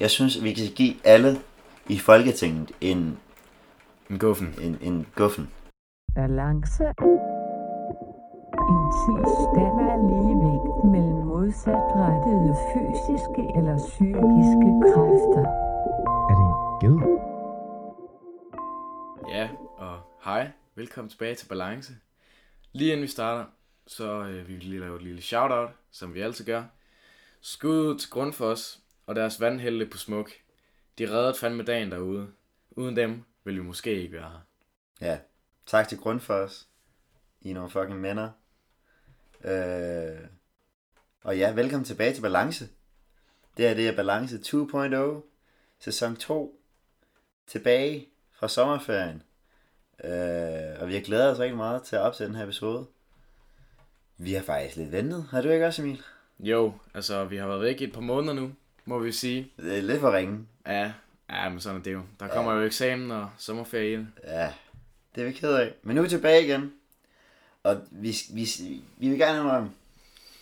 Jeg synes, vi kan give alle i Folketinget en, En guffen. en, en guffen. Balance. En tilstand af ligevægt mellem modsatrettede fysiske eller psykiske kræfter. Er det en ged? Ja, og hej. Velkommen tilbage til Balance. Lige inden vi starter, så øh, vi vil lige lave et lille shoutout, som vi altid gør. Skud ud til Grundfos og deres vandhelte på Smuk. De reddede fandme dagen derude. Uden dem vil vi måske ikke være her. Ja. Tak til Grundfos. I er nogle fucking mænder. Øh, og ja, velkommen tilbage til Balance. Det her det er Balance 2.0. Sæson 2. Tilbage fra sommerferien. Øh, og vi har glædet os rigtig meget til at opsætte den her episode. Vi har faktisk lidt ventet. Har du ikke også, Emil? Jo, altså vi har været væk i et par måneder nu, må vi sige. Det er lidt for ringe. Ja, ja men sådan er det jo. Der kommer jo eksamen og sommerferie. Ja, det er vi ked af. Men nu er vi tilbage igen. Og vi, vi, vi vil gerne indrømme,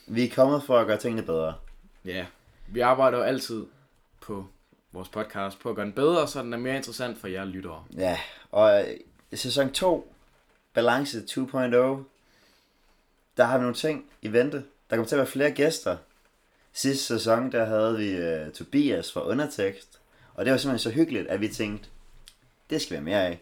vi er kommet for at gøre tingene bedre. Ja, vi arbejder jo altid på vores podcast på at gøre den bedre, så den er mere interessant for jer lyttere. Ja, og øh, sæson 2, Balance 2.0, der har vi nogle ting i vente. Der kommer til at være flere gæster. Sidste sæson, der havde vi uh, Tobias fra Undertekst. Og det var simpelthen så hyggeligt, at vi tænkte, det skal være mere af.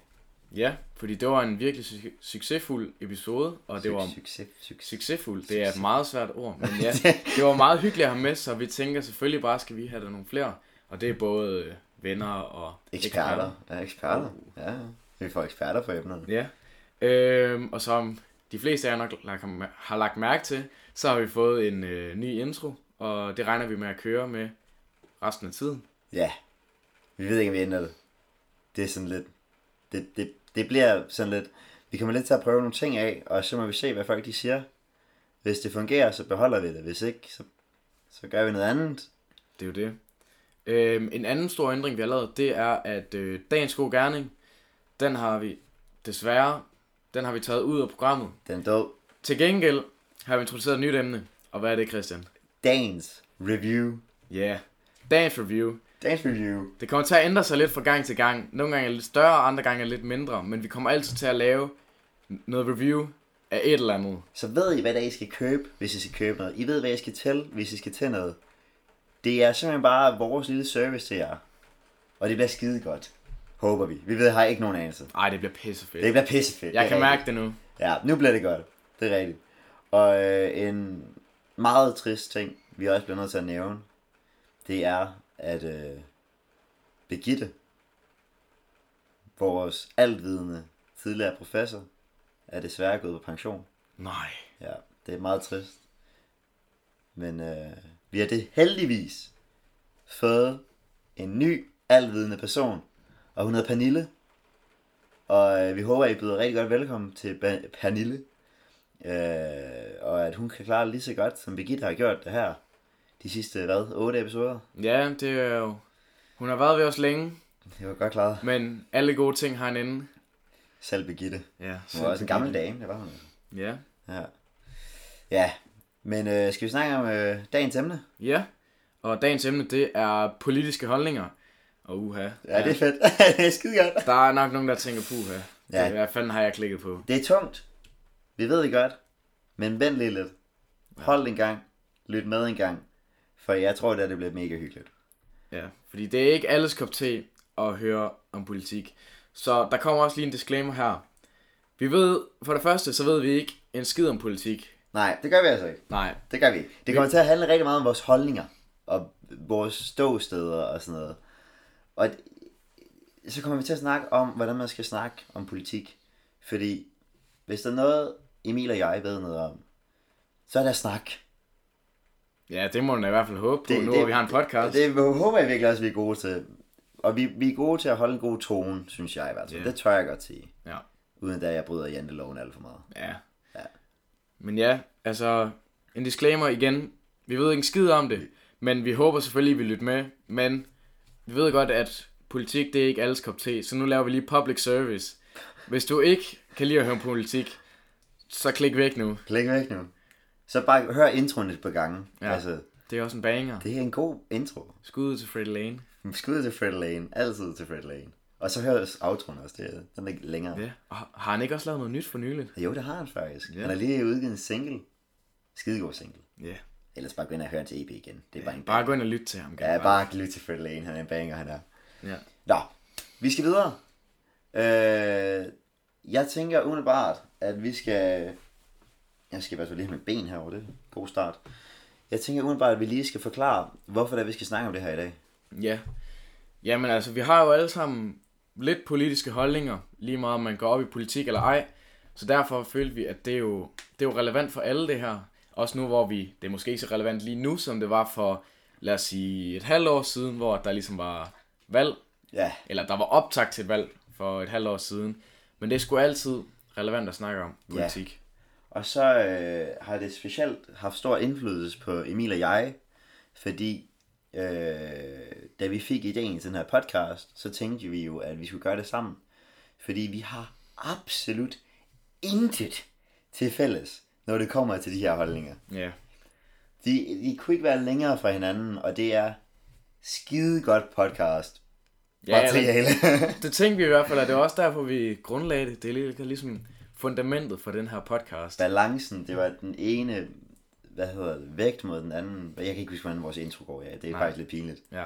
Ja, fordi det var en virkelig su- succesfuld episode, og det var Succes, succes. succesfuld. Det er et meget svært ord, men ja, det var meget hyggeligt at have med, så vi tænker selvfølgelig bare, skal vi have der nogle flere. Og det er både øh, venner og Eksperter. Ja, eksperter. Ja, vi får eksperter på emnerne. Ja. Øhm, og som de fleste af jer nok har lagt mærke til, så har vi fået en øh, ny intro, og det regner vi med at køre med resten af tiden. Ja, vi ved ikke, om vi ændrer det. Det er sådan lidt... Det, det, det bliver sådan lidt... Vi kommer lidt til at prøve nogle ting af, og så må vi se, hvad folk de siger. Hvis det fungerer, så beholder vi det. Hvis ikke, så, så gør vi noget andet. Det er jo det. Øhm, en anden stor ændring, vi har lavet, det er, at øh, dagens god gerning, den har vi desværre, den har vi taget ud af programmet. Den død. Til gengæld har vi introduceret et nyt emne. Og hvad er det, Christian? Dagens review. Ja, yeah. dagens review. Dagens review. Det kommer til at ændre sig lidt fra gang til gang. Nogle gange er det lidt større, andre gange er det lidt mindre. Men vi kommer altid til at lave noget review af et eller andet. Så ved I, hvad det er, I skal købe, hvis I skal købe noget. I ved, hvad I skal til, hvis I skal til noget. Det er simpelthen bare vores lille service til jer. Og det bliver skide godt. Håber vi. Vi ved, har ikke nogen anelse. Ej, det bliver pissefedt. Det bliver pissefedt. Jeg det kan rigtigt. mærke det nu. Ja, nu bliver det godt. Det er rigtigt. Og øh, en meget trist ting, vi også bliver nødt til at nævne, det er, at øh, Begitte, vores altvidende tidligere professor, er desværre gået på pension. Nej. Ja, det er meget trist. Men øh, vi har det heldigvis fået en ny altvidende person, og hun hedder Pernille. Og øh, vi håber, at I byder rigtig godt velkommen til Ba- Pernille. Øh, og at hun kan klare det lige så godt, som Birgitte har gjort det her. De sidste, hvad, otte episoder? Ja, det er jo... Hun har været ved os længe, Det var godt klaret. men alle gode ting har en ende. Selv Birgitte. Ja, Hun var også en gammel dame, det var hun. Ja. Ja. Ja, men øh, skal vi snakke om øh, dagens emne? Ja. Og dagens emne, det er politiske holdninger. Og uha. Ja, det er fedt. det er skide godt. Der er nok nogen, der tænker, puha. Ja. Ja. Hvad fanden har jeg klikket på? Det er tungt. Vi ved det godt. Men vent lige lidt. Hold en gang. Lyt med en gang. For jeg tror, at det bliver mega hyggeligt. Ja, fordi det er ikke alles kop te at høre om politik. Så der kommer også lige en disclaimer her. Vi ved, for det første, så ved vi ikke en skid om politik. Nej, det gør vi altså ikke. Nej, Det gør vi ikke. Det kommer til at handle rigtig meget om vores holdninger. Og vores ståsteder og sådan noget. Og så kommer vi til at snakke om, hvordan man skal snakke om politik. Fordi hvis der er noget, Emil og jeg ved noget om, så er der snak. ja, det må man i hvert fald håbe på, Det- det, nu det- vi har en podcast. Det håber jeg virkelig også, vi er gode til. Og vi, vi er gode til at holde en god tone, synes jeg i hvert fald. Ja. Det tør jeg godt sige. Ja. Uden at jeg bryder janteloven alt for meget. Ja. Ja. Men ja, altså, en disclaimer igen. Vi ved ikke en skid om det, men vi håber selvfølgelig, at vi lytter med. Men vi ved godt, at politik, det er ikke alles kop te, så nu laver vi lige public service. Hvis du ikke kan lide at høre om politik, så klik væk nu. Klik væk nu. Så bare hør introen et par gange. Ja. Altså, Det er også en banger. det er en god intro. Skud ud til Freddy Lane. Skud til Fred Lane. Altid til Fred Lane. Og så høres outroen også. Det, er- den er ikke længere. Ja. Og har han ikke også lavet noget nyt for nyligt? Jo, det har han faktisk. Ja. Han har lige udgivet en single. Skidegod single. Ja. Ellers bare gå ind og høre hans EP igen. Det er bare en Bare gå ind og lytte til ham. Ja, bare lyt til Fred Lane. Han er en banger, han er. Ja. Nå, vi skal videre. Øh, jeg tænker umiddelbart, at vi skal... Jeg skal i hvert fald lige have mit ben herovre, det er en god start. Jeg tænker umiddelbart, at vi lige skal forklare, hvorfor det er, vi skal snakke om det her i dag. Ja. Jamen altså, vi har jo alle sammen lidt politiske holdninger, lige meget om man går op i politik eller ej. Så derfor følte vi, at det er jo, det er jo relevant for alle det her. Også nu, hvor vi, det er måske ikke så relevant lige nu, som det var for, lad os sige, et halvt år siden, hvor der ligesom var valg. Ja, Eller der var optakt til et valg for et halvt år siden. Men det sgu altid relevant at snakke om politik. og så øh, har det specielt haft stor indflydelse på Emil og jeg, fordi øh, da vi fik ideen til den her podcast, så tænkte vi jo, at vi skulle gøre det sammen. Fordi vi har absolut intet til fælles, når det kommer til de her holdninger. Ja. De, de kunne ikke være længere fra hinanden, og det er skide godt podcast. Ja, Materiale. Det tænkte vi i hvert fald, at det var også derfor, vi grundlagde det. Det er lige- ligesom fundamentet for den her podcast. Balancen, det var den ene, hvad hedder det, vægt mod den anden. Jeg kan ikke huske, hvordan vores intro går, ja. Det er Nej. faktisk lidt pinligt. Ja.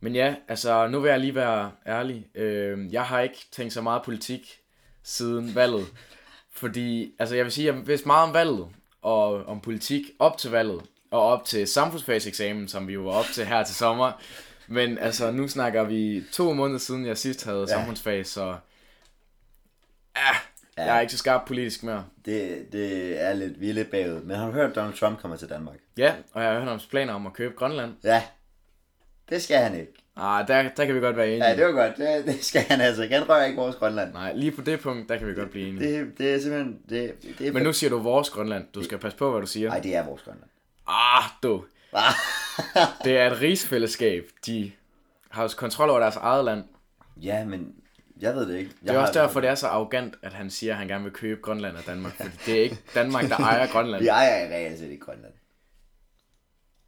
Men ja, altså nu vil jeg lige være ærlig. Øh, jeg har ikke tænkt så meget politik siden valget. Fordi, altså jeg vil sige, jeg vidste meget om valget og om politik op til valget og op til samfundsfagseksamen, som vi jo var op til her til sommer. Men altså, nu snakker vi to måneder siden, jeg sidst havde ja. samfundsfag, så ja, jeg er ikke så skarp politisk mere. Det, det er lidt, vi er lidt bagud. Men har du hørt, at Donald Trump kommer til Danmark? Ja, og jeg har hørt om hans planer om at købe Grønland. Ja. Det skal han ikke. Ah, der, der kan vi godt være enige. Ja, det var godt. Det, det skal han altså. Han rører ikke vores Grønland. Nej, lige på det punkt, der kan vi godt blive enige. Det, det er simpelthen... Det, det er Men nu siger du vores Grønland. Du skal passe på, hvad du siger. Nej, det er vores Grønland. Ah, du. det er et rigsfællesskab. De har også kontrol over deres eget land. Ja, men jeg ved det ikke. Jeg Det er også derfor, det er så arrogant, at han siger, at han gerne vil købe Grønland og Danmark. Fordi det er ikke Danmark, der ejer Grønland. Vi ejer reelt set ikke Grønland.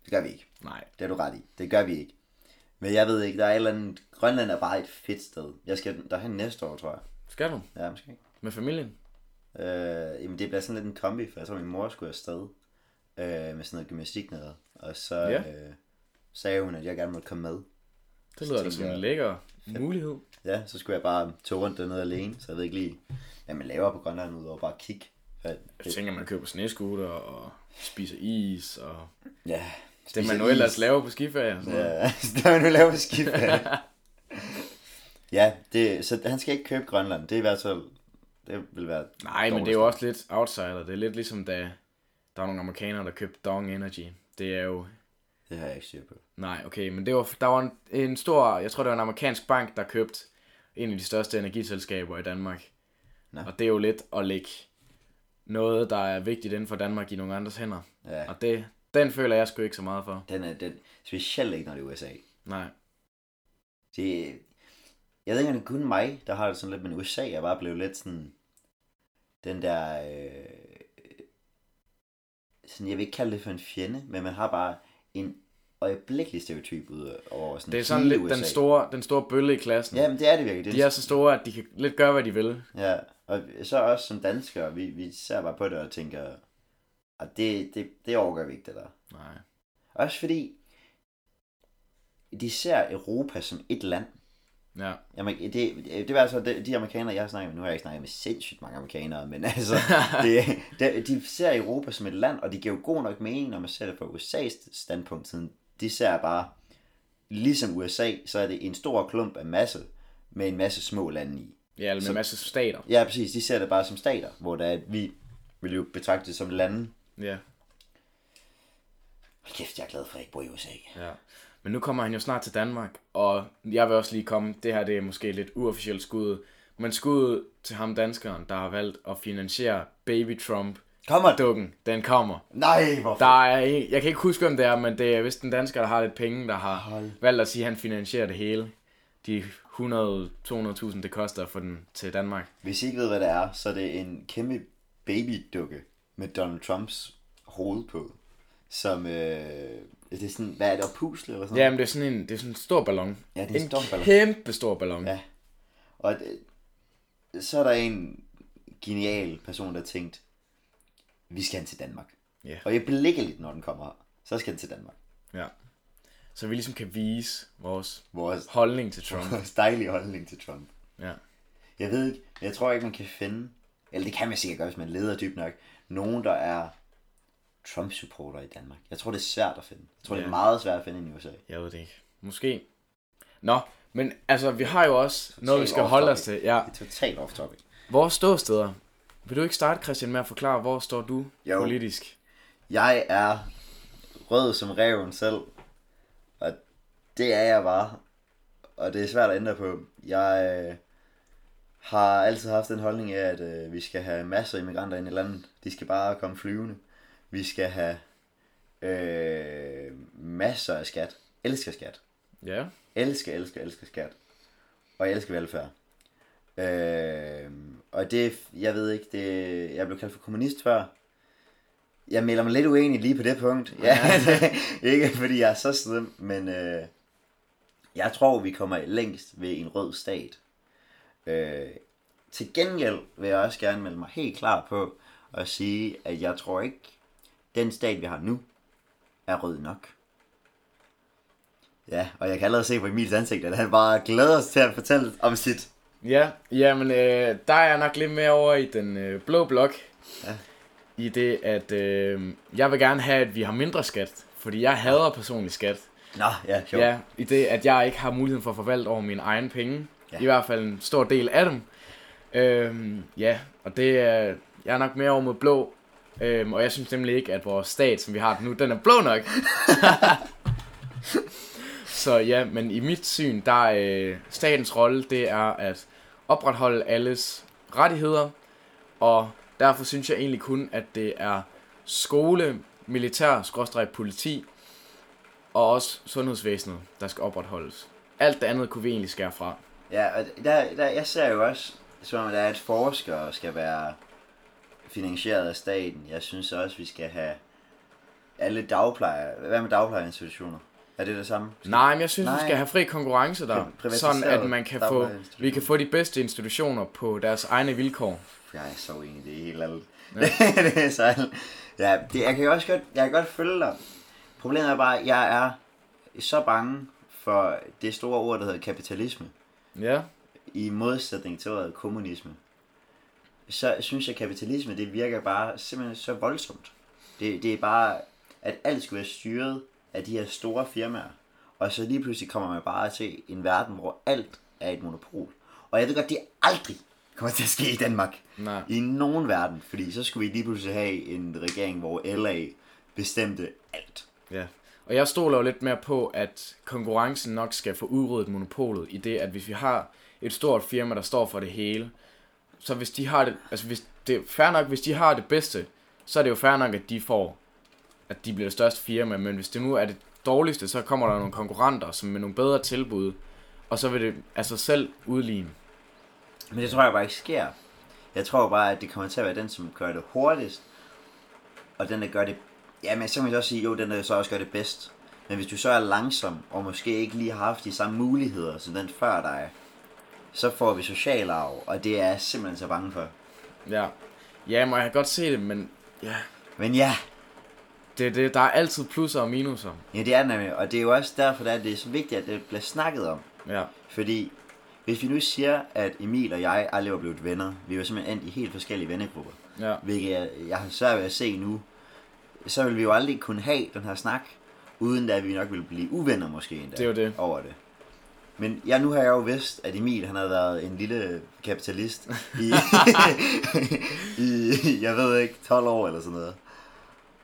Det gør vi ikke. Nej. Det er du ret i. Det gør vi ikke. Men jeg ved ikke, der er et eller andet... Grønland er bare et fedt sted. Jeg skal derhen næste år, tror jeg. Skal du? Ja, måske ikke. Med familien? Øh, jamen, det bliver sådan lidt en kombi, for jeg tror, min mor skulle afsted øh, med sådan noget gymnastik noget. Og så Ja. øh, sagde hun, at jeg gerne måtte komme med. Det lyder da som en lækker mulighed. Ja, så skulle jeg bare tage rundt dernede alene, så jeg ved ikke lige, hvad man laver på Grønland, udover bare kigge. Jeg tænker, man køber snescooter og spiser is og ja, det, man nu ellers is. laver på skiferie. Ja, det var nu lavet på skift. ja, det, så han skal ikke købe Grønland. Det er i hvert fald, det vil være... Nej, men det er jo også lidt outsider. Det er lidt ligesom, da der var nogle amerikanere, der købte Dong Energy. Det er jo Det har jeg ikke styr på. Nej, okay, men det var, der var en, en stor, jeg tror det var en amerikansk bank, der købte en af de største energiselskaber i Danmark. Nå. Og det er jo lidt at lægge noget, der er vigtigt inden for Danmark i nogle andres hænder. Ja. Og det, den føler jeg sgu ikke så meget for. Den er, den, specielt ikke, når det er USA. Nej. Det, jeg ved ikke, om det er kun mig, der har det sådan lidt, men USA er bare blevet lidt sådan, den der, øh, sådan, jeg vil ikke kalde det for en fjende, men man har bare en øjeblikkelig stereotyp ud over sådan Det er sådan lidt USA. den store, den store bølle i klassen. Ja, men det er det virkelig. Det De er så store, at de kan lidt gøre, hvad de vil. Ja, og så også som danskere, vi, vi ser bare på det og tænker, at det, det, det overgår vi ikke, det der. Nej. Også fordi, de ser Europa som et land. Ja. Jamen, det, det, det var altså de, de amerikanere, jeg har snakket med, nu har jeg ikke snakket med sindssygt mange amerikanere, men altså, det, det, de ser Europa som et land, og det giver jo god nok mening, når man ser det fra USA's standpunkt, siden de ser bare, ligesom USA, så er det en stor klump af masse, med en masse små lande i. Ja, eller med en masse stater. Ja, præcis, de ser det bare som stater, hvor det er, vi vil jo betragte det som lande. Ja. Hold kæft, jeg er glad for, at jeg ikke bor i USA. Ja. Men nu kommer han jo snart til Danmark, og jeg vil også lige komme, det her det er måske lidt uofficielt skud, men skud til ham danskeren, der har valgt at finansiere Baby Trump Kommer du? dukken, den kommer. Nej, hvorfor? Der er, en- jeg kan ikke huske, hvem det er, men det er vist en dansker, der har lidt penge, der har Hold. valgt at sige, at han finansierer det hele. De 100-200.000, det koster at få den til Danmark. Hvis I ikke ved, hvad det er, så er det en kæmpe babydukke med Donald Trumps hoved på, som øh, Det er sådan, hvad er det, oppusle eller sådan Jamen, det er sådan en, det er sådan en stor ballon. Ja, det er en en stor ballon. kæmpe stor ballon. Ja. Og det, så er der en genial person, der tænkt, vi skal hen til Danmark. Ja. Og øjeblikkeligt, når den kommer her, så skal den til Danmark. ja. Så vi ligesom kan vise vores Vores, holdning til Trump. vores dejlige holdning til Trump. Ja. Jeg ved ikke, jeg tror ikke, man kan finde, eller det kan man sikkert gøre, hvis man leder dybt nok, nogen, der er Trump-supporter i Danmark. Jeg tror, det er svært at finde. Jeg tror, det Ja. er meget svært at finde i USA. Jeg ved det ikke. Måske. Nå, men altså, vi har jo også noget, vi skal holde os til. Ja. Det er totalt off-topic. Vores ståsteder. Vil du ikke starte, Christian, med at forklare, hvor står du Jo. politisk? Jeg er rød som reven selv, og det er jeg bare. Og det er svært at ændre på. Jeg øh, har altid haft den holdning af, at øh, vi skal have masser af immigranter ind i landet. De skal bare komme flyvende. Vi skal have øh, masser af skat. Elsker skat. Ja. Elsker, elsker, elsker skat. Og jeg elsker velfærd. Øh, og det, jeg ved ikke, det, jeg blev kaldt for kommunist før. Jeg melder mig lidt uenig lige på det punkt. Ja, ikke fordi jeg er så slem, men øh, jeg tror, vi kommer længst ved en rød stat. Øh, til gengæld vil jeg også gerne melde mig helt klar på at sige, at jeg tror ikke, den stat, vi har nu, er rød nok. Ja, og jeg kan allerede se på Emils ansigt, at han bare glæder sig til at fortælle om sit. Ja, jamen, øh, der er jeg nok lidt mere over i den øh, blå blok. Ja. I det, at øh, jeg vil gerne have, at vi har mindre skat. Fordi jeg hader personlig skat. Nå, ja, sjovt. Ja, i det, at jeg ikke har muligheden for at forvalte over mine egne penge. Ja. I hvert fald en stor del af dem. Øhm, ja, og det er, jeg er nok mere over mod blå. Øhm, og jeg synes nemlig ikke, at vores stat, som vi har den nu, den er blå nok. Så ja, men i mit syn, der er øh, statens rolle, det er at opretholde alles rettigheder. Og derfor synes jeg egentlig kun, at det er skole, militær, skråstreg politi, og også sundhedsvæsenet, der skal opretholdes. Alt det andet kunne vi egentlig skære fra. Ja, og der, der, jeg ser jo også, som om der er et forskere skal være finansieret af staten. Jeg synes også, vi skal have alle dagplejer. Hvad med dagplejerinstitutioner? Er det det samme? Nej, men jeg synes, Nej. Vi skal have fri konkurrence der, sådan at man kan få, vi kan få de bedste institutioner på deres egne vilkår. Jeg er så enig, det er helt alt. Ja. det er så alt. Ja, det, jeg kan også godt, jeg kan godt følge dig. Problemet er bare, at jeg er så bange for det store ord, der hedder kapitalisme. Ja, i modsætning til ordet kommunisme, så synes jeg, at kapitalisme, det virker bare simpelthen så voldsomt. Det, det er bare, at alt skal være styret af de her store firmaer. Og så lige pludselig kommer man bare til en verden, hvor alt er et monopol. Og jeg ved godt, det aldrig kommer til at ske i Danmark. nej. I nogen verden. Fordi så skulle vi lige pludselig have en regering, hvor LA bestemte alt. Ja. Og jeg stoler jo lidt mere på, at konkurrencen nok skal få udryddet monopolet i det, at hvis vi har et stort firma, der står for det hele, så hvis de har det, altså hvis det er fair nok, hvis de har det bedste, så er det jo fair nok, at de får, at de bliver det største firma, men hvis det nu er det dårligste, så kommer der nogle konkurrenter, som med nogle bedre tilbud, og så vil det altså selv udligne. Men det tror jeg bare ikke sker. Jeg tror bare, at det kommer til at være den, som gør det hurtigst, og den, der gør det... Ja, men så kan man også sige, jo, den, der så også gør det bedst. Men hvis du så er langsom, og måske ikke lige har haft de samme muligheder, som den før dig, så får vi social arv, og det er jeg simpelthen så bange for. Ja, ja, må jeg kan godt se det, men ja, Men ja, det, det, der er altid plusser og minuser. ja det er det nemlig, og det er jo også derfor, at det er så vigtigt, at det bliver snakket om. Ja, Fordi hvis vi nu siger, at Emil og jeg aldrig var blevet venner, vi var simpelthen endt i helt forskellige vennegrupper, ja, hvilket jeg, jeg har svært ved at se nu, så vil vi jo aldrig kunne have den her snak, uden at vi nok ville blive uvenner måske endda Det er jo det. over det. Men ja, nu har jeg jo vidst, at Emil han har været en lille kapitalist i, i, jeg ved ikke, 12 år eller sådan noget.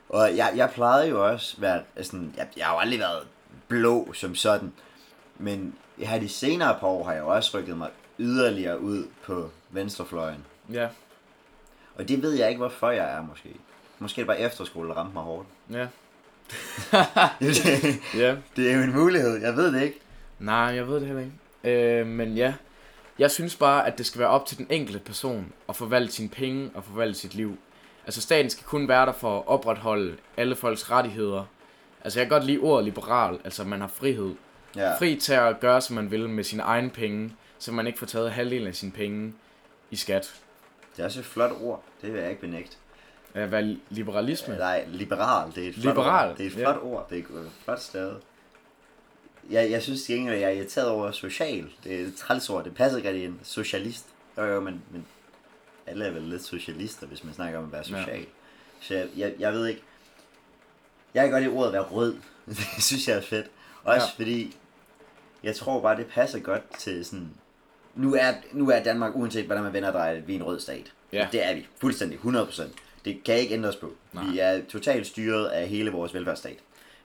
Og jeg, jeg plejede jo også være sådan, jeg, jeg har jo aldrig været blå som sådan, men her de senere par år har jeg jo også rykket mig yderligere ud på venstrefløjen. ja, Og det ved jeg ikke, hvorfor jeg er måske. Måske er det bare efterskole, der ramte mig hårdt. ja, det ja. er jo en mulighed, jeg ved det ikke. Nej, jeg ved det heller ikke. Øh, men ja, jeg synes bare, at det skal være op til den enkelte person at forvalte sine penge og forvalte sit liv. Altså staten skal kun være der for at opretholde alle folks rettigheder. Altså jeg kan godt lide ordet liberal, altså man har frihed. Ja. Fri til at gøre, som man vil med sine egne penge, så man ikke får taget halvdelen af sine penge i skat. Det er også et flot ord. Det vil jeg ikke benægte. Være liberalisme. Nej, liberal. Det er et flot Liberal, ord. Det er et ja. flot ord. Det er et flot sted. Jeg, jeg synes til gengæld, at jeg er irriteret over social. Det er et træls ord. Det passer ikke rigtig ind. Socialist. Jo, jo, men, men alle er vel lidt socialister, hvis man snakker om at være social. Ja. Så jeg, jeg, jeg ved ikke. Jeg kan godt lide ordet at være rød. det synes jeg er fedt. Også Ja. fordi, jeg tror bare, det passer godt til sådan... Nu er, nu er Danmark, uanset hvordan man vender det, vi er en rød stat. Ja. Det er vi. Fuldstændig. 100%. Det kan ikke ændres på. Nej. Vi er totalt styret af hele vores velfærdsstat.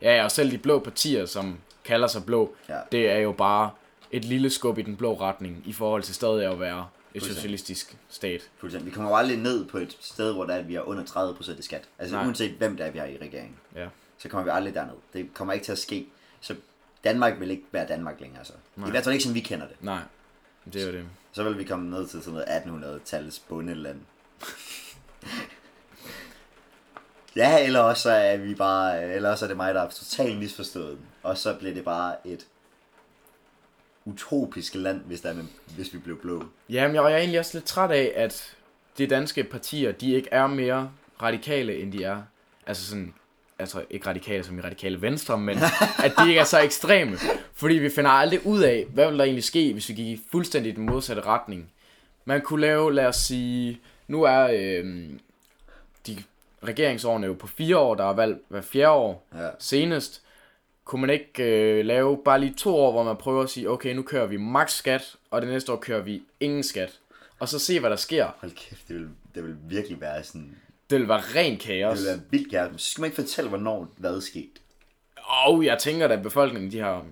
Ja, og selv de blå partier, som kalder sig blå, Ja. det er jo bare et lille skub i den blå retning, i forhold til stadig at være et socialistisk stat. Fuldstændig. Vi kommer jo aldrig ned på et sted, hvor der er, at vi er under 30% i skat. Altså Nej. Nej. uanset hvem der er, vi har i regeringen. Ja. Så kommer vi aldrig derned. Det kommer ikke til at ske. Så Danmark vil ikke være Danmark længere. Så. I hvert fald ikke, som vi kender det. Nej, det er jo det. Så vil vi komme ned til sådan noget 1800-tallets bundeland. Ja, eller også så er vi bare, eller også er det mig, der er totalt misforstået. den. Og så bliver det bare et utopisk land, hvis, der er, hvis vi blev blå. Jamen, jeg er egentlig også lidt træt af, at de danske partier, de ikke er mere radikale, end de er. Altså sådan, altså ikke radikale som i radikale venstre, men at de ikke er så ekstreme. Fordi vi finder aldrig ud af, hvad vil der egentlig ske, hvis vi gik i fuldstændig den modsatte retning. Man kunne lave, lad os sige, nu er øh, de regeringsårene jo på fire år, der er valgt hver fjerde år Ja. senest. Kunne man ikke øh, lave bare lige to år, hvor man prøver at sige, okay, nu kører vi max skat, og det næste år kører vi ingen skat. Og så se, hvad der sker. Hold kæft, det vil, det vil virkelig være sådan... Det vil være ren Det kaos. vil være vildt gerne. Så skal man ikke fortælle, hvornår hvad er sket. Og jeg tænker, at befolkningen, de har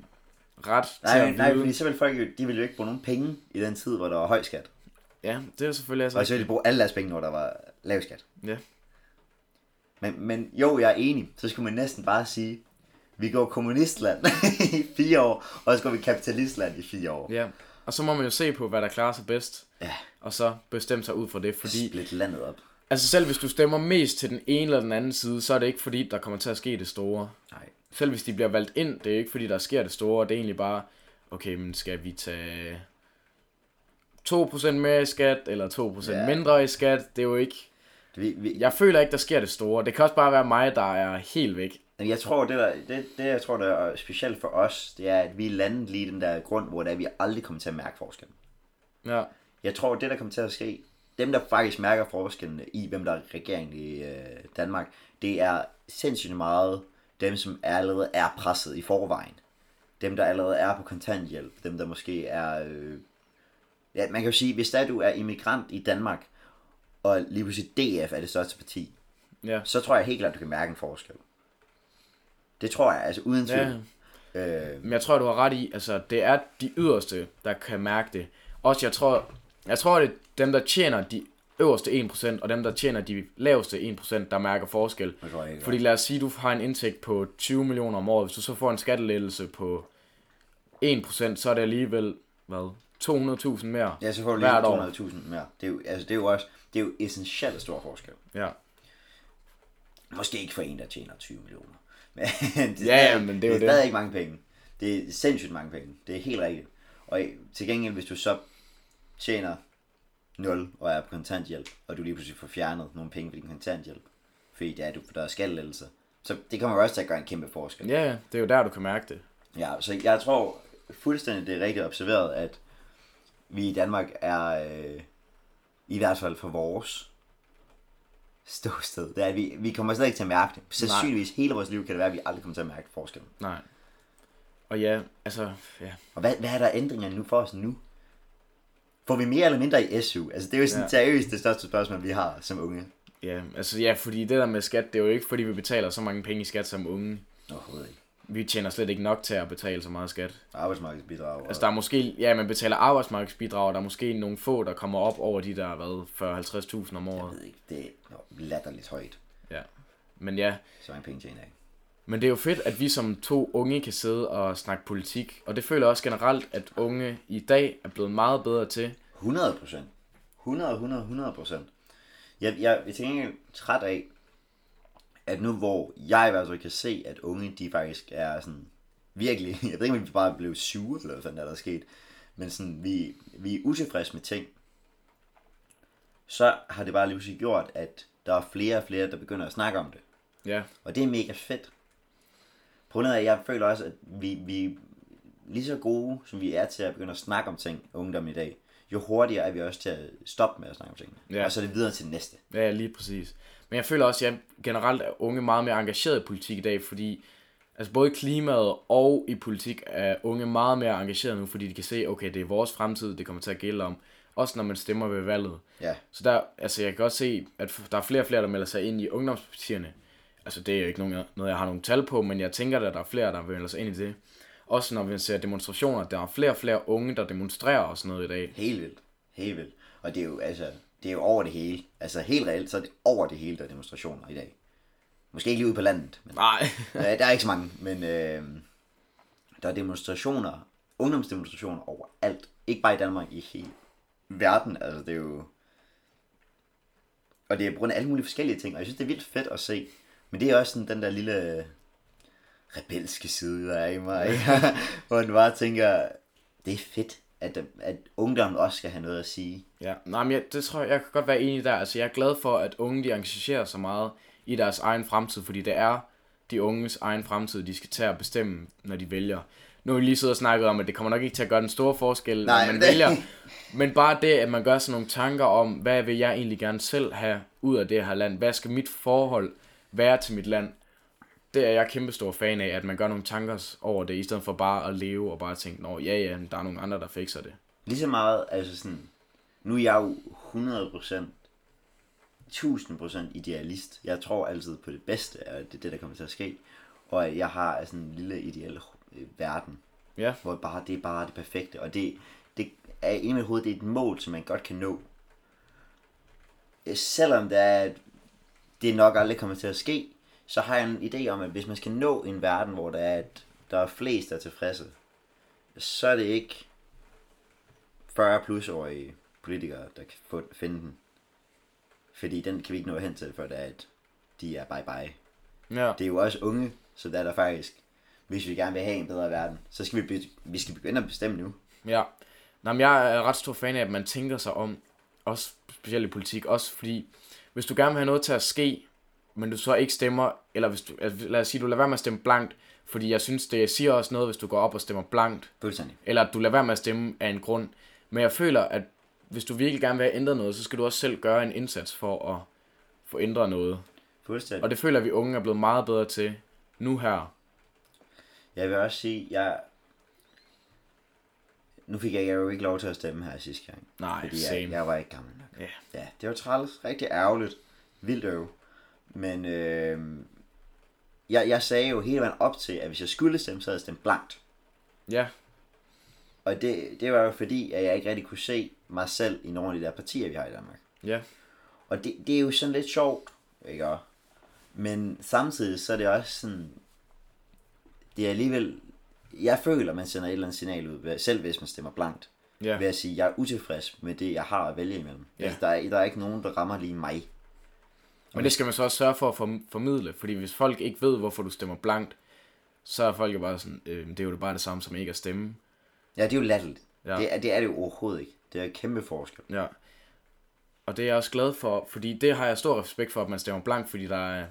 ret til Nej, at nej, vide. fordi så vil folk jo, de vil jo ikke bruge nogen penge i den tid, hvor der var høj skat. Ja, det er jo selvfølgelig altså... Og så vil de bruge alle deres penge, når der var lav skat. Ja. Men, men jo, jeg er enig. Så skulle man næsten bare sige, vi går kommunistland i fire år, og så går vi kapitalistland i fire år. ja. Og så må man jo se på, hvad der klarer sig bedst. Ja. Og så bestemme sig ud fra det, fordi... Split landet op. Altså selv hvis du stemmer mest til den ene eller den anden side, så er det ikke fordi, der kommer til at ske det store. Nej. Selv hvis de bliver valgt ind, det er ikke fordi, der sker det store. Det er egentlig bare, okay, men skal vi tage 2% mere i skat, eller 2% Ja. mindre i skat? Det er jo ikke... Vi, vi, Jeg føler ikke, der sker det store. Det kan også bare være mig, der er helt væk. Men Jeg tror, det, der, det, det jeg tror, der er specielt for os, det er, at vi er landet lige den der grund, hvor det er, vi aldrig kommer til at mærke forskellen. Ja, Jeg tror, det der kommer til at ske, dem der faktisk mærker forskellen i, hvem der er regering i øh, Danmark, det er sindssygt meget dem, som allerede er presset i forvejen. Dem, der allerede er på kontanthjælp. Dem, der måske er... Øh, ja, man kan jo sige, hvis der du er immigrant i Danmark, og lige pludselig DF er det største parti, ja. så tror jeg helt klart, du kan mærke en forskel. Det tror jeg, altså uden tvivl. ja. Øh, Men jeg tror, du har ret i, altså det er de yderste, der kan mærke det. Også jeg tror, jeg tror, det er dem, der tjener de øverste 1%, og dem, der tjener de laveste 1%, der mærker forskel. Det tror jeg ikke. Fordi lad os sige, du har en indtægt på 20 millioner om året. Hvis du så får en skattelettelse på 1%, så er det alligevel, hvad, 200.000 mere ja, så får du lige 200.000 mere. Det er, jo, altså, det er jo også det er jo essentielt stor forskel. Ja. Måske ikke for en, der tjener 20 millioner. Men det er Ja, ja, men det er jo det. det. er stadig ikke mange penge. Det er sindssygt mange penge. Det er helt rigtigt. Og til gengæld, hvis du så tjener 0 og er på kontanthjælp, og du lige pludselig får fjernet nogle penge for din kontanthjælp, fordi det er, du, der er skattelettelser, så det kommer også til at gøre en kæmpe forskel. Ja, ja, det er jo der, du kan mærke det. Ja, så jeg tror fuldstændig, det er rigtigt observeret, at vi i Danmark er, øh, i hvert fald for vores ståsted, det er, at vi, vi kommer slet ikke til at mærke det. Sandsynligvis hele vores liv kan det være, at vi aldrig kommer til at mærke forskellen. Nej. Og ja, altså, ja. Og hvad, hvad er der ændringer nu for os nu? Får vi mere eller mindre i SU? Altså det er jo sådan Ja. seriøst det største spørgsmål, vi har som unge. Ja, altså ja, fordi det der med skat, det er jo ikke fordi, vi betaler så mange penge i skat som unge. Overhovedet ikke. Vi tjener slet ikke nok til at betale så meget skat. Arbejdsmarkedsbidrag. Og, Altså der er måske, ja, man betaler arbejdsmarkedsbidrag, og der er måske nogle få, der kommer op over de der, hvad, 40-50.000 om jeg året. ved ikke, det er latterligt højt. Ja. Men ja, Så mange penge tjener jeg ikke. men det er jo fedt, at vi som to unge kan sidde og snakke politik. Og det føler jeg også generelt, at unge i dag er blevet meget bedre til. 100 procent. 100, 100, 100 procent. Jeg, jeg, jeg er gengæld træt af, at nu hvor jeg i hvert fald kan se, at unge, de faktisk er sådan virkelig, jeg ved ikke, om vi bare blev sure, eller hvad fanden er der er sket, men sådan, vi, vi er utilfredse med ting, så har det bare lige gjort, at der er flere og flere, der begynder at snakke om det. Ja, Og det er mega fedt. På grund af, at jeg føler også, at vi, vi er lige så gode, som vi er til at begynde at snakke om ting, ungdommen i dag, jo hurtigere er vi også til at stoppe med at snakke om tingene. Ja. Og så er det videre til det næste. Ja, lige præcis. Men jeg føler også, at jeg generelt er unge meget mere engageret i politik i dag, fordi altså både i klimaet og i politik er unge meget mere engageret nu, fordi de kan se, okay, det er vores fremtid, det kommer til at gælde om. Også når man stemmer ved valget. Ja. Så der, altså jeg kan godt se, at der er flere og flere, der melder sig ind i ungdomspartierne. Altså det er jo ikke nogen, noget, jeg har nogle tal på, men jeg tænker, at der er flere, der melder sig ind i det. Også når vi ser demonstrationer, der er flere og flere unge, der demonstrerer og sådan noget i dag. Helt vildt. Helt vildt. Og det er jo, altså, det er jo over det hele. Altså helt reelt, så er det over det hele, der er demonstrationer i dag. Måske ikke lige ude på landet, men Nej. øh, der er ikke så mange, men øh, der er demonstrationer, ungdomsdemonstrationer overalt. Ikke bare i Danmark, i hele verden. Altså det er jo... Og det er på grund af alle mulige forskellige ting, og jeg synes, det er vildt fedt at se. Men det er også sådan den der lille rebelske side, der er i mig, ikke? hvor man bare tænker, det er fedt, at, at ungdommen også skal have noget at sige. Ja, nej, men jeg, det tror jeg, jeg kan godt være enig der. Altså, jeg er glad for, at unge de engagerer sig meget i deres egen fremtid, fordi det er de unges egen fremtid, de skal tage at bestemme, når de vælger. Nu har vi lige siddet og snakket om, at det kommer nok ikke til at gøre den store forskel, Nej, når man det- vælger. Men bare det, at man gør sådan nogle tanker om, hvad vil jeg egentlig gerne selv have ud af det her land? Hvad skal mit forhold være til mit land? Det er jeg kæmpe stor fan af, at man gør nogle tanker over det, i stedet for bare at leve og bare tænke, nå ja, ja, der er nogle andre, der fikser det. Lige så meget, altså sådan, nu er jeg jo 100%, 1000% idealist. Jeg tror altid på det bedste, og det er det, der kommer til at ske. Og jeg har sådan en lille ideel øh, verden, Ja, hvor bare, det er bare det perfekte. Og det, det er i mit hoved, det er et mål, som man godt kan nå. Øh, Selvom det er, det nok aldrig kommer til at ske, så har jeg en idé om, at hvis man skal nå en verden, hvor der er, at der er flest, der er tilfredse, så er det ikke 40 plusårige politikere, der kan få, finde den. Fordi den kan vi ikke nå hen til, før det er, at de er bye bye. ja. Det er jo også unge, så der er der faktisk, hvis vi gerne vil have en bedre verden, så skal vi, be- vi skal begynde at bestemme nu. Ja. Nå, men jeg er ret stor fan af, at man tænker sig om, også specielt i politik, også fordi, hvis du gerne vil have noget til at ske, men du så ikke stemmer, eller hvis du, lad os sige, du lader være med at stemme blankt, fordi jeg synes, det siger også noget, hvis du går op og stemmer blankt, Fuldstændig. eller at du lader være med at stemme af en grund. Men jeg føler, at hvis du virkelig gerne vil have ændret noget, så skal du også selv gøre en indsats for at få ændret noget. Fuldstændig. Og det føler at vi unge er blevet meget bedre til nu her. Jeg vil også sige, jeg... Nu fik jeg jo ikke lov til at stemme her sidste gang. Nej, fordi same. jeg, jeg var ikke gammel nok. Ja. Ja, det var træls. Rigtig ærgerligt. Vildt øv. Men øh, jeg, jeg sagde jo hele vejen op til, at hvis jeg skulle stemme, så havde jeg stemt blankt. Ja, Og det, det var jo fordi, at jeg ikke rigtig kunne se mig selv i nogle af de der partier, vi har i Danmark. ja, Og det, det er jo sådan lidt sjovt, ikke? Men samtidig så er det også sådan, det er alligevel, jeg føler, man sender et eller andet signal ud, selv hvis man stemmer blankt, ja. ved at sige, jeg er utilfreds med det, jeg har at vælge imellem. Ja. Altså, der, er, der er ikke nogen, der rammer lige mig. Men det skal man så også sørge for at form- formidle, fordi hvis folk ikke ved, hvorfor du stemmer blankt, så er folk jo bare sådan, øh, det er jo bare det samme som ikke at stemme. Ja, det er jo latterligt. Ja. Det, er, det er det jo overhovedet ikke. Det er en kæmpe forskel. Ja. Og det er jeg også glad for, fordi det har jeg stor respekt for, at man stemmer blankt, fordi der er,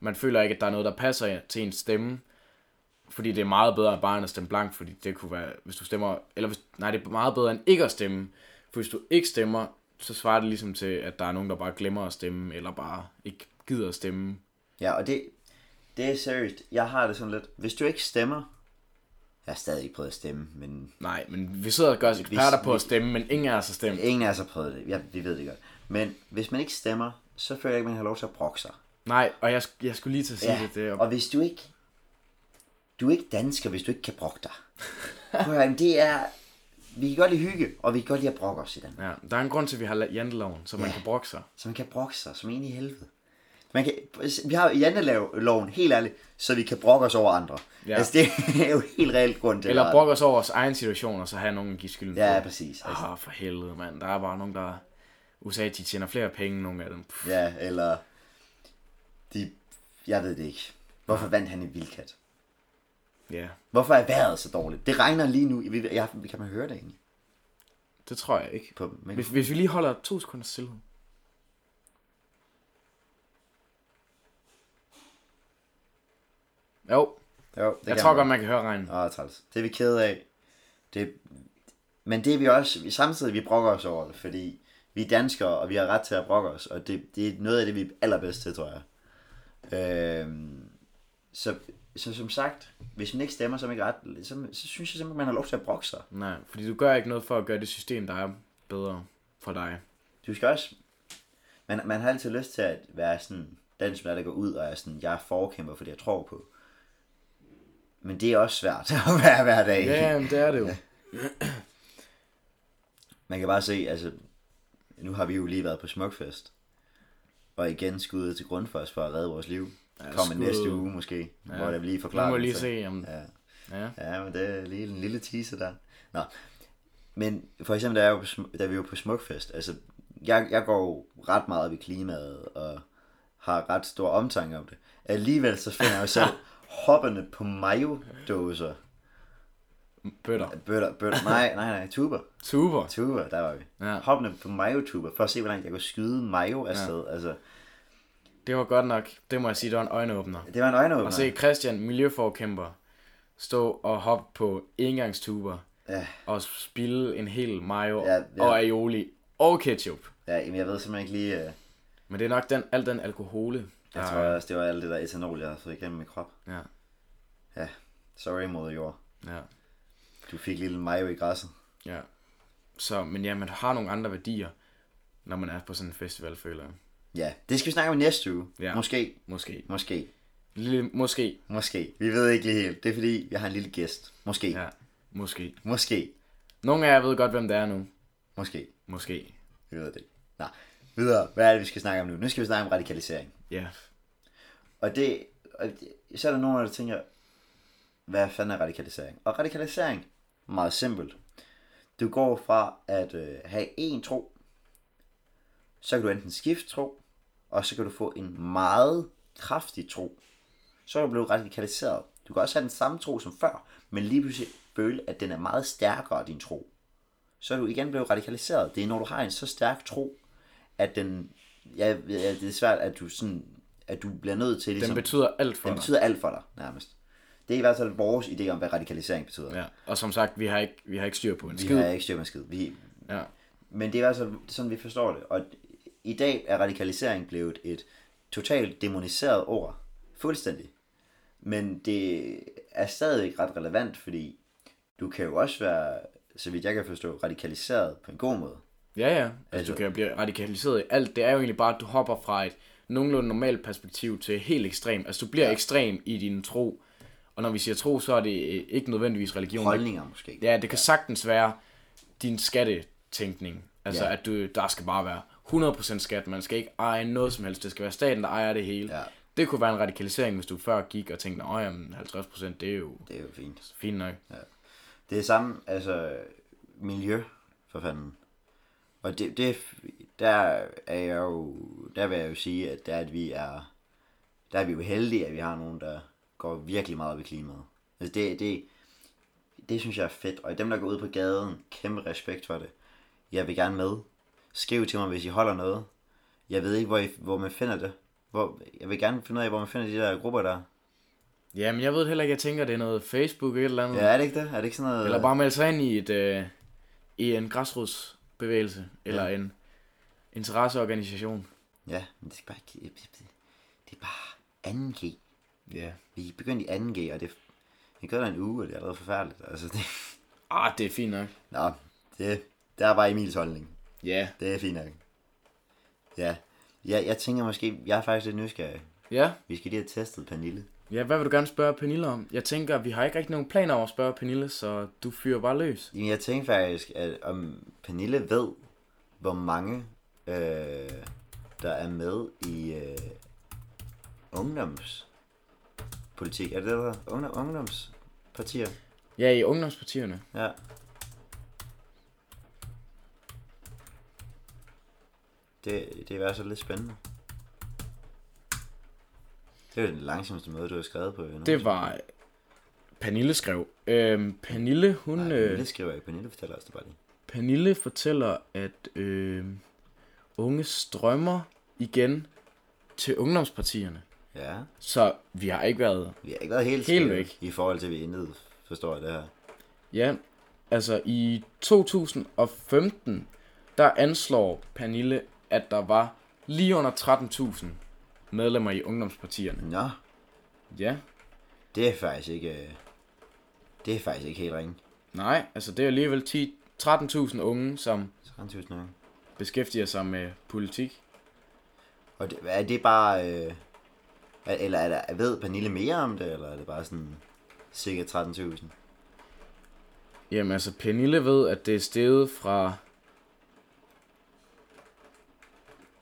man føler ikke, at der er noget, der passer til ens stemme. Fordi det er meget bedre end bare end at stemme blankt, fordi det kunne være, hvis du stemmer, eller hvis, nej, det er meget bedre end ikke at stemme. For hvis du ikke stemmer, så svarer det ligesom til, at der er nogen, der bare glemmer at stemme, eller bare ikke gider at stemme. Ja, og det, det er seriøst. Jeg har det sådan lidt, hvis du ikke stemmer, jeg har stadig ikke prøvet at stemme, men Nej, men vi sidder og gør os eksperter Hvis- på at stemme, men ingen af os har stemt. ingen af os har prøvet det. Ja, vi ved det godt. Men hvis man ikke stemmer, så føler jeg ikke, man har lov til at brokke sig. Nej, og jeg, jeg skulle lige til at sige Ja, det. det er, og hvis du ikke... Du er ikke dansker, hvis du ikke kan brokke dig. Jamen, det er... Vi kan godt lide hygge, og vi kan godt lide at brokke os i den. ja, der er en grund til, at vi har janteloven, så man Ja. kan brokke sig. Så man kan brokke sig, som en i helvede. Man kan, vi har janteloven, helt ærligt, så vi kan brokke os over andre. Ja. Altså, det er jo helt reelt grund til Eller brokke os over vores egen situation, og så have nogen at give skylden Ja, på. præcis. Altså, Åh, oh, for helvede, mand. Der er bare nogen, der... USA, de tjener flere penge, nogle af dem. Pff, ja, eller... De Jeg ved det ikke. Hvorfor vandt han i Vildkat? Ja, Hvorfor er vejret så dårligt? Det regner lige nu. Vi, jeg, kan man høre det egentlig? det tror jeg ikke. På, men, Hvis, hvis vi lige holder to sekunder stillhed. Jo, jo, det jeg tror man. godt, man kan høre regnen. Åh, træls. Det er vi kede af. Det, men det er vi også, samtidig vi brokker os over det, fordi vi er danskere, og vi har ret til at brokke os, og det, det er noget af det, vi er allerbedst til, tror jeg. Øhm, så, så som sagt, hvis man ikke stemmer, så, ikke ret, så, så synes jeg simpelthen, man har lov til at brokke sig. Nej, fordi du gør ikke noget for at gøre det system, der er bedre for dig. Du skal også, man, man har altid lyst til at være sådan, den som er, der går ud og er sådan, jeg er forkæmper for det, jeg tror på. Men det er også svært at være hver dag. Ja, men det er det jo. Man kan bare se, altså, nu har vi jo lige været på Smukfest. Og igen skuddet til Grundfos for at redde vores liv. Ja, Kommer skud. næste uge måske, ja. hvor det lige Nu forklarer. må jeg det lige til. se, om... Ja. Ja. ja, men det er lige en lille teaser der. Nå. Men for eksempel, da, jeg var på, da vi var på Smukfest, altså, jeg, jeg går ret meget op i klimaet, og har ret stor omtanke om det. Alligevel så finder jeg jo selv hoppende på mayo-dåser. Bøtter. Bøtter, bøtter, nej, nej, nej, tuber. Super. Tuber, der var vi. Ja. Hoppende på mayo-tuber, for at se, hvor langt jeg kunne skyde mayo afsted. Ja. Altså, Det var godt nok, det må jeg sige, det var en øjenåbner. det var en øjenåbner. Og se Christian, miljøforkæmper, stå og hoppe på engangstuber Ja, og spille en hel mayo Ja, ja. og aioli og ketchup. ja, jamen, jeg ved simpelthen ikke lige... Uh, Men det er nok den, al den alkohole. jeg der- tror også, det var alt det der etanol, jeg havde fået igennem min krop. Ja, Ja, sorry moder jord. ja, Du fik lille mayo i græsset. ja. Så, men ja, man har nogle andre værdier, når man er på sådan en festival, føler jeg. Ja, det skal vi snakke om næste uge. Ja. Måske, Måske. måske, Lille, måske. måske. Vi ved ikke lige helt. Det er fordi, vi har en lille gæst. Måske, ja. Måske. måske, Nogle af jer ved godt, hvem det er nu. måske. Måske. Vi ved det ikke. Nå, videre. Hvad er det, vi skal snakke om nu? Nu skal vi snakke om radikalisering. Ja. Og det, og det så er der nogen, der tænker, hvad fanden er radikalisering? Og radikalisering, meget simpelt. Du går fra at øh, have en tro, så kan du enten skifte tro, og så kan du få en meget kraftig tro. Så kan du blive radikaliseret. Du kan også have den samme tro som før, men lige pludselig føle, at den er meget stærkere, din tro. Så er du igen blevet radikaliseret. Det er, når du har en så stærk tro, at den, ja, ja, det er svært, at du sådan, at du bliver nødt til Den ligesom, betyder alt for den dig. betyder alt for dig, nærmest. Det er i hvert fald vores idé om, hvad radikalisering betyder. Ja. Og som sagt, vi har ikke, vi har ikke styr på en Vi skid. har ikke styr på en skid. Vi, Ja. men det er i hvert fald sådan, vi forstår det. Og i dag er radikalisering blevet et totalt demoniseret ord. Fuldstændig. Men det er stadig ret relevant, fordi du kan jo også være, så vidt jeg kan forstå, radikaliseret på en god måde. Ja, ja. Altså, Altså- du kan blive radikaliseret i alt. Det er jo egentlig bare, at du hopper fra et nogenlunde normalt perspektiv til helt ekstrem. Altså, du bliver ja. Ja. ekstrem i din tro. Og når vi siger tro, så er det øh, ikke nødvendigvis religion. Holdninger måske. Ja, det kan sagtens være din skattetænkning. Altså, Ja. at du, der skal bare være 100% skat. Man skal ikke eje noget som helst. Det skal være staten, der ejer det hele. Ja. Det kunne være en radikalisering, hvis du før gik og tænkte, jamen, 50% det er jo Det er jo fint. fint nok. Det er samme, altså miljø, for fanden. Og det, det, der er jeg jo, der vil jeg jo sige, at der at vi er, der er vi jo heldige, at vi har nogen, der går virkelig meget op i klimaet. Altså det, det, det synes jeg er fedt, og dem, der går ud på gaden, kæmpe respekt for det. Jeg vil gerne med. Skriv til mig, hvis I holder noget. Jeg ved ikke, hvor, I, hvor man finder det. Hvor, jeg vil gerne finde ud af, hvor man finder de der grupper der. Jamen, jeg ved heller ikke, jeg tænker, det er noget Facebook eller andet. Ja, er det ikke det? Er det ikke sådan noget... Eller bare melde sig ind i, et, øh, i en græsrodsbevægelse, eller Ja. en interesseorganisation. Ja, men det er bare, ikke- det er bare 2G. Ja. Vi er begyndt i 2G, og det, det gør der en uge, og det er allerede forfærdeligt. Altså, det, Ah, det er fint nok. nå, det, det er bare Emils holdning. Ja. Det er fint nok. Ja, jeg, jeg tænker måske, jeg er faktisk lidt nysgerrig. Ja. Vi skal lige have testet Pernille. Ja, hvad vil du gerne spørge Pernille om? Jeg tænker, vi har ikke rigtig nogen planer om at spørge Pernille, så du fyrer bare løs. Jamen, jeg tænker faktisk, at om Pernille ved, hvor mange, øh, der er med i øh, ungdomspolitik. Er det der? Ungdom, ungdomspartier? Ja, i ungdomspartierne. Ja. Det, det er i hvert fald lidt spændende. Det er jo den langsomste måde, du har skrevet på. jo. Det var Pernille skrev. Øhm, Pernille, hun... Nej, øh, Pernille skriver ikke. Pernille fortæller os det bare lige. Pernille fortæller, at øh, unge strømmer igen til ungdomspartierne. Ja, Så vi har ikke været... vi har ikke været helt, Helt væk. I forhold til, at vi intet forstår det her. Ja, altså i 2015, der anslår Pernille, at der var lige under 13.000 medlemmer i ungdomspartierne. Nå, Ja, det er faktisk ikke... øh, Det er faktisk ikke helt ringe. nej, altså det er alligevel 10 13.000 unge, som 13.000 år. beskæftiger sig med politik. Og det, er det bare... Øh, er- eller er der, ved Pernille mere om det, eller er det bare sådan cirka 13.000? Jamen altså, Pernille ved, at det er steget fra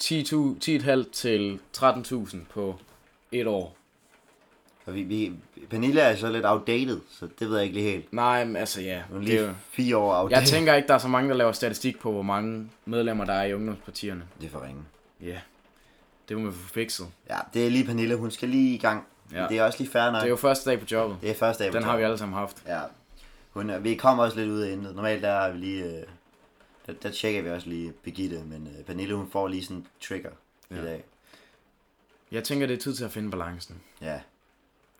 10.000 10.500 til 13.000 på et år. Og vi, vi, Pernille er så lidt outdated, så det ved jeg ikke lige helt. Nej, men altså ja. Hun er Det er lige jo, fire år outdated. jeg tænker ikke, der er så mange, der laver statistik på, hvor mange medlemmer der er i ungdomspartierne. Det er for ringe. Ja, det må vi få fikset. Ja, det er lige Pernille. Hun skal lige i gang. Ja. Det er også lige fair nok. Det er jo første dag på jobbet. det er første dag på Den har vi alle sammen haft. Ja. Hun, er- vi kommer også lidt ud af intet. Normalt der har vi lige... Øh, der, der, tjekker vi også lige Birgitte, men øh, Pernille hun får lige sådan en trigger ja. I dag. Jeg tænker, det er tid til at finde balancen, Ja,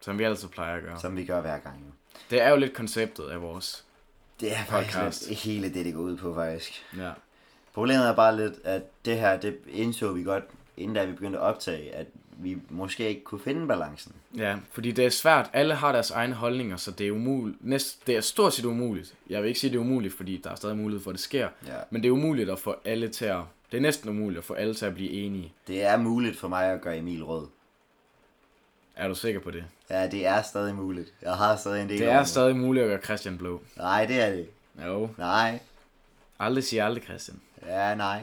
som vi altid plejer at gøre. som vi gør hver gang jo. Det er jo lidt konceptet af vores. Det er faktisk Podcast. lidt hele det, det går ud på faktisk. Ja. Problemet er bare lidt, at det her, det indså vi godt, inden da vi begyndte at optage, at vi måske ikke kunne finde balancen. Ja, fordi det er svært. Alle har deres egne holdninger, så det er umuligt. Næst, det er stort set umuligt. Jeg vil ikke sige, det er umuligt, fordi der er stadig mulighed for, at det sker. Ja. Men det er umuligt at få alle til at... Det er næsten umuligt at få alle til at blive enige. Det er muligt for mig at gøre Emil rød. Er du sikker på det? Ja, det er stadig muligt. Jeg har stadig en del Det er mig. stadig muligt at gøre Christian blå. Nej, det er det. Jo. Nej. Aldrig sige aldrig, Christian. Ja, nej.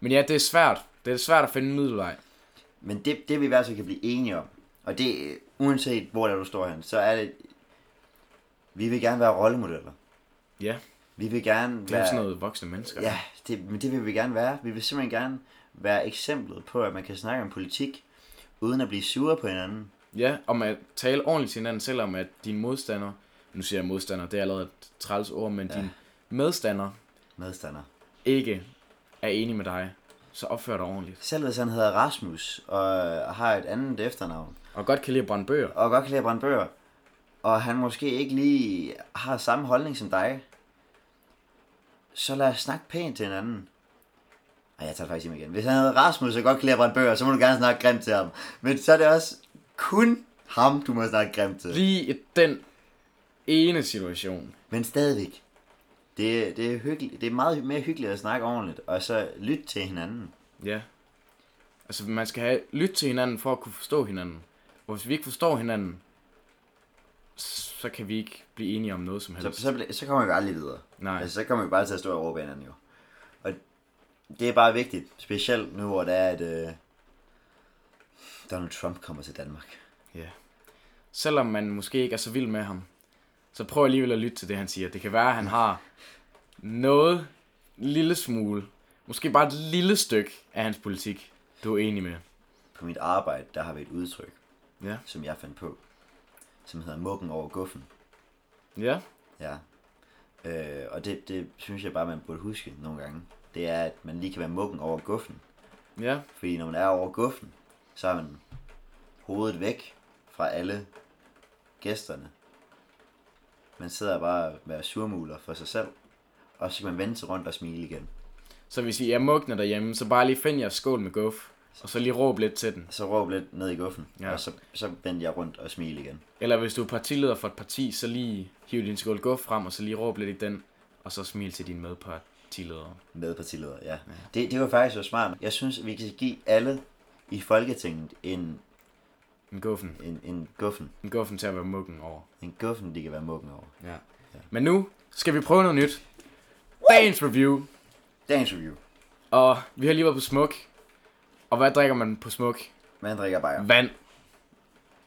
Men ja, det er svært. Det er svært at finde en middelvej. Men det, det vi i hvert fald kan blive enige om, og det uanset hvor der du står hen, så er det, vi vil gerne være rollemodeller. Ja, Vi vil gerne det er være... sådan noget voksne mennesker. Ja, det, men det vil vi gerne være. Vi vil simpelthen gerne være eksemplet på, at man kan snakke om politik, uden at blive sure på hinanden. Ja, om at tale ordentligt til hinanden, selvom at din modstander, nu siger jeg modstander, det er allerede et træls ord, men ja. din medstander Medstander. ikke er enig med dig, så opfør dig ordentligt. Selv hvis han hedder Rasmus, og har et andet efternavn, Og godt kan lide at brænde bøger. og godt kan lide at brænde bøger, og han måske ikke lige har samme holdning som dig, så lad os snakke pænt til hinanden. Ej, jeg tager faktisk hjem igen. Hvis han hedder Rasmus og godt kan lide at brænde bøger, så må du gerne snakke grimt til ham. Men så er det også kun ham, du må snakke grimt til. Lige i den ene situation. Men stadigvæk. Det, det, er hyggeligt. det er meget mere hyggeligt at snakke ordentligt, og så lytte til hinanden. Ja. Altså, man skal have lytte til hinanden for at kunne forstå hinanden. Og hvis vi ikke forstår hinanden, så kan vi ikke blive enige om noget som Så, helst. så, ble- så kommer vi aldrig videre. Nej. Altså, så kommer vi bare til at stå og råbe hinanden jo. Og det er bare vigtigt, specielt nu hvor det er, at øh, Donald Trump kommer til Danmark. Ja. Selvom man måske ikke er så vild med ham, så prøv alligevel at lytte til det, han siger. Det kan være, at han har noget lille smule, måske bare et lille stykke af hans politik, du er enig med. På mit arbejde, der har vi et udtryk, Ja. som jeg fandt på, som hedder mukken over guffen. Ja. Ja. Øh, og det, det synes jeg bare, man burde huske nogle gange. Det er, at man lige kan være mukken over guffen. Ja. Fordi når man er over guffen, så er man hovedet væk fra alle gæsterne. Man sidder bare og være surmuler for sig selv. Og så kan man vende sig rundt og smile igen. Så hvis I er mugne derhjemme, så bare lige find jeres skål med guf, og så lige råb lidt til den. Så råb lidt ned i guffen, Ja. og så, så vendte jeg rundt og smile igen. Eller hvis du er partileder for et parti, så lige hiv din skål guf frem, og så lige råb lidt i den, og så smil til din medpartileder. Med partileder, ja. ja. Det, det var faktisk så smart. Jeg synes, vi kan give alle i Folketinget en, En guffen. en, en guffen. En guffen til at være muggen over. En guffen, de kan være mukken over. Ja. Men nu skal vi prøve noget nyt. Dagens review. Dagens review. Og vi har lige været på smuk. Og hvad drikker man på smuk? Man drikker bajer. Vand.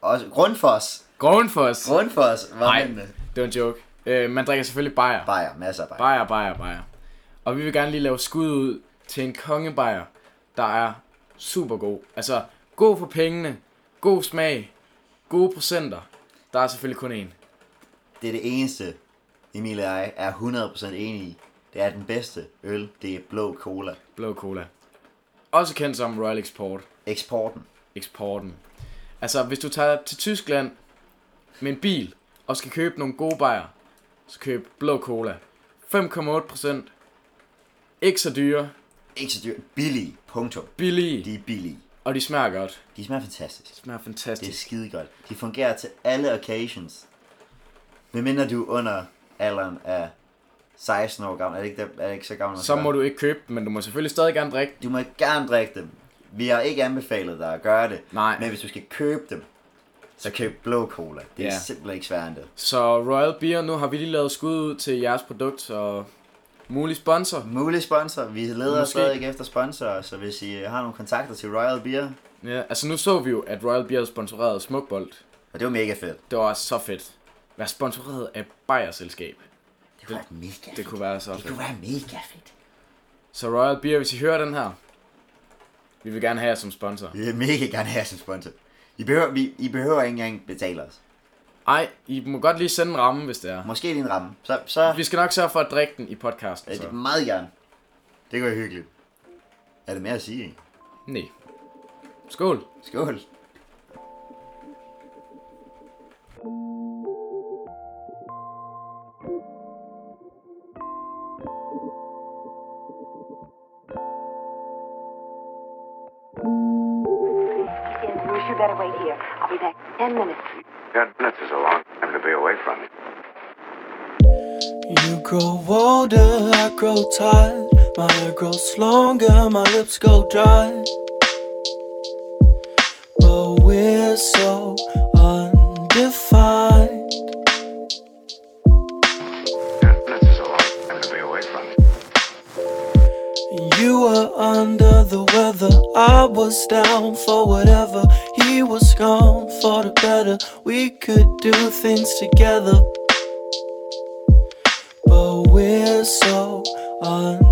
Også Grundfos. Grundfos. Grundfos Nej, det var en joke. Øh, man drikker selvfølgelig bajer. Bajer, masser af bajer. Bajer, bajer, bajer. Og vi vil gerne lige lave skud ud til en kongebajer, der er super god. Altså, god for pengene, God smag. Gode procenter. Der er selvfølgelig kun én. Det er det eneste, Emil og jeg er 100% enige i. Det er den bedste øl, det er blå cola. Blå Cola. Også kendt som Royal Export. Eksporten. Eksporten. Altså, hvis du tager til Tyskland med en bil og skal købe nogle gode bajer, så køb Blå Cola. 5,8 procent. Ikke så dyre. Ikke så dyrt. Billige. Punktum. Billige. De er billige. Og de smager godt. De smager fantastisk. De smager Det er fantastisk. skide godt. De fungerer til alle occasions. Medmindre du er under alderen af 16 år gammel. Er det ikke, er det ikke så gammel? Så må du ikke købe dem, men du må selvfølgelig stadig gerne drikke. Du må gerne drikke dem. Vi har ikke anbefalet dig at gøre det. Nej. Men hvis du skal købe dem, så køb blå cola. Det er Ja. simpelthen ikke sværere end det. Så Royal Beer, nu har vi lige lavet skud ud til jeres produkt og mulig sponsor. Mulig sponsor. Vi leder Måske. stadig efter sponsorer, så hvis I har nogle kontakter til Royal Beer, Ja, altså nu så vi jo, at Royal Beer sponsorerede Smukbold. og det var mega fedt. Det var så fedt. Være sponsoreret af Bayer-selskab. Det kunne være mega fedt. Det kunne være så det fedt. kunne være mega fedt. Så Royal Beer, hvis I hører den her, vi vil gerne have jer som sponsor. Vi vil mega gerne have jer som sponsor. I behøver, vi, I behøver ikke engang betale os. Ej, I må godt lige sende en ramme, hvis det er. Måske lige en ramme. Så, så Vi skal nok sørge for at drikke den i podcasten. er det Så. meget gerne. Det være hyggeligt. Er det mere at sige? Nej. Skål. Skål. You better wait here. I'll be back in ten minutes. Ten minutes is a long time to be away from you. You grow older, I grow tired. My hair grows longer, my lips go dry. But we're so undefined. Ten minutes is a long time to be away from you. You were under the weather, I was down for whatever. He was gone for the better. We could do things together. But we're so undefined.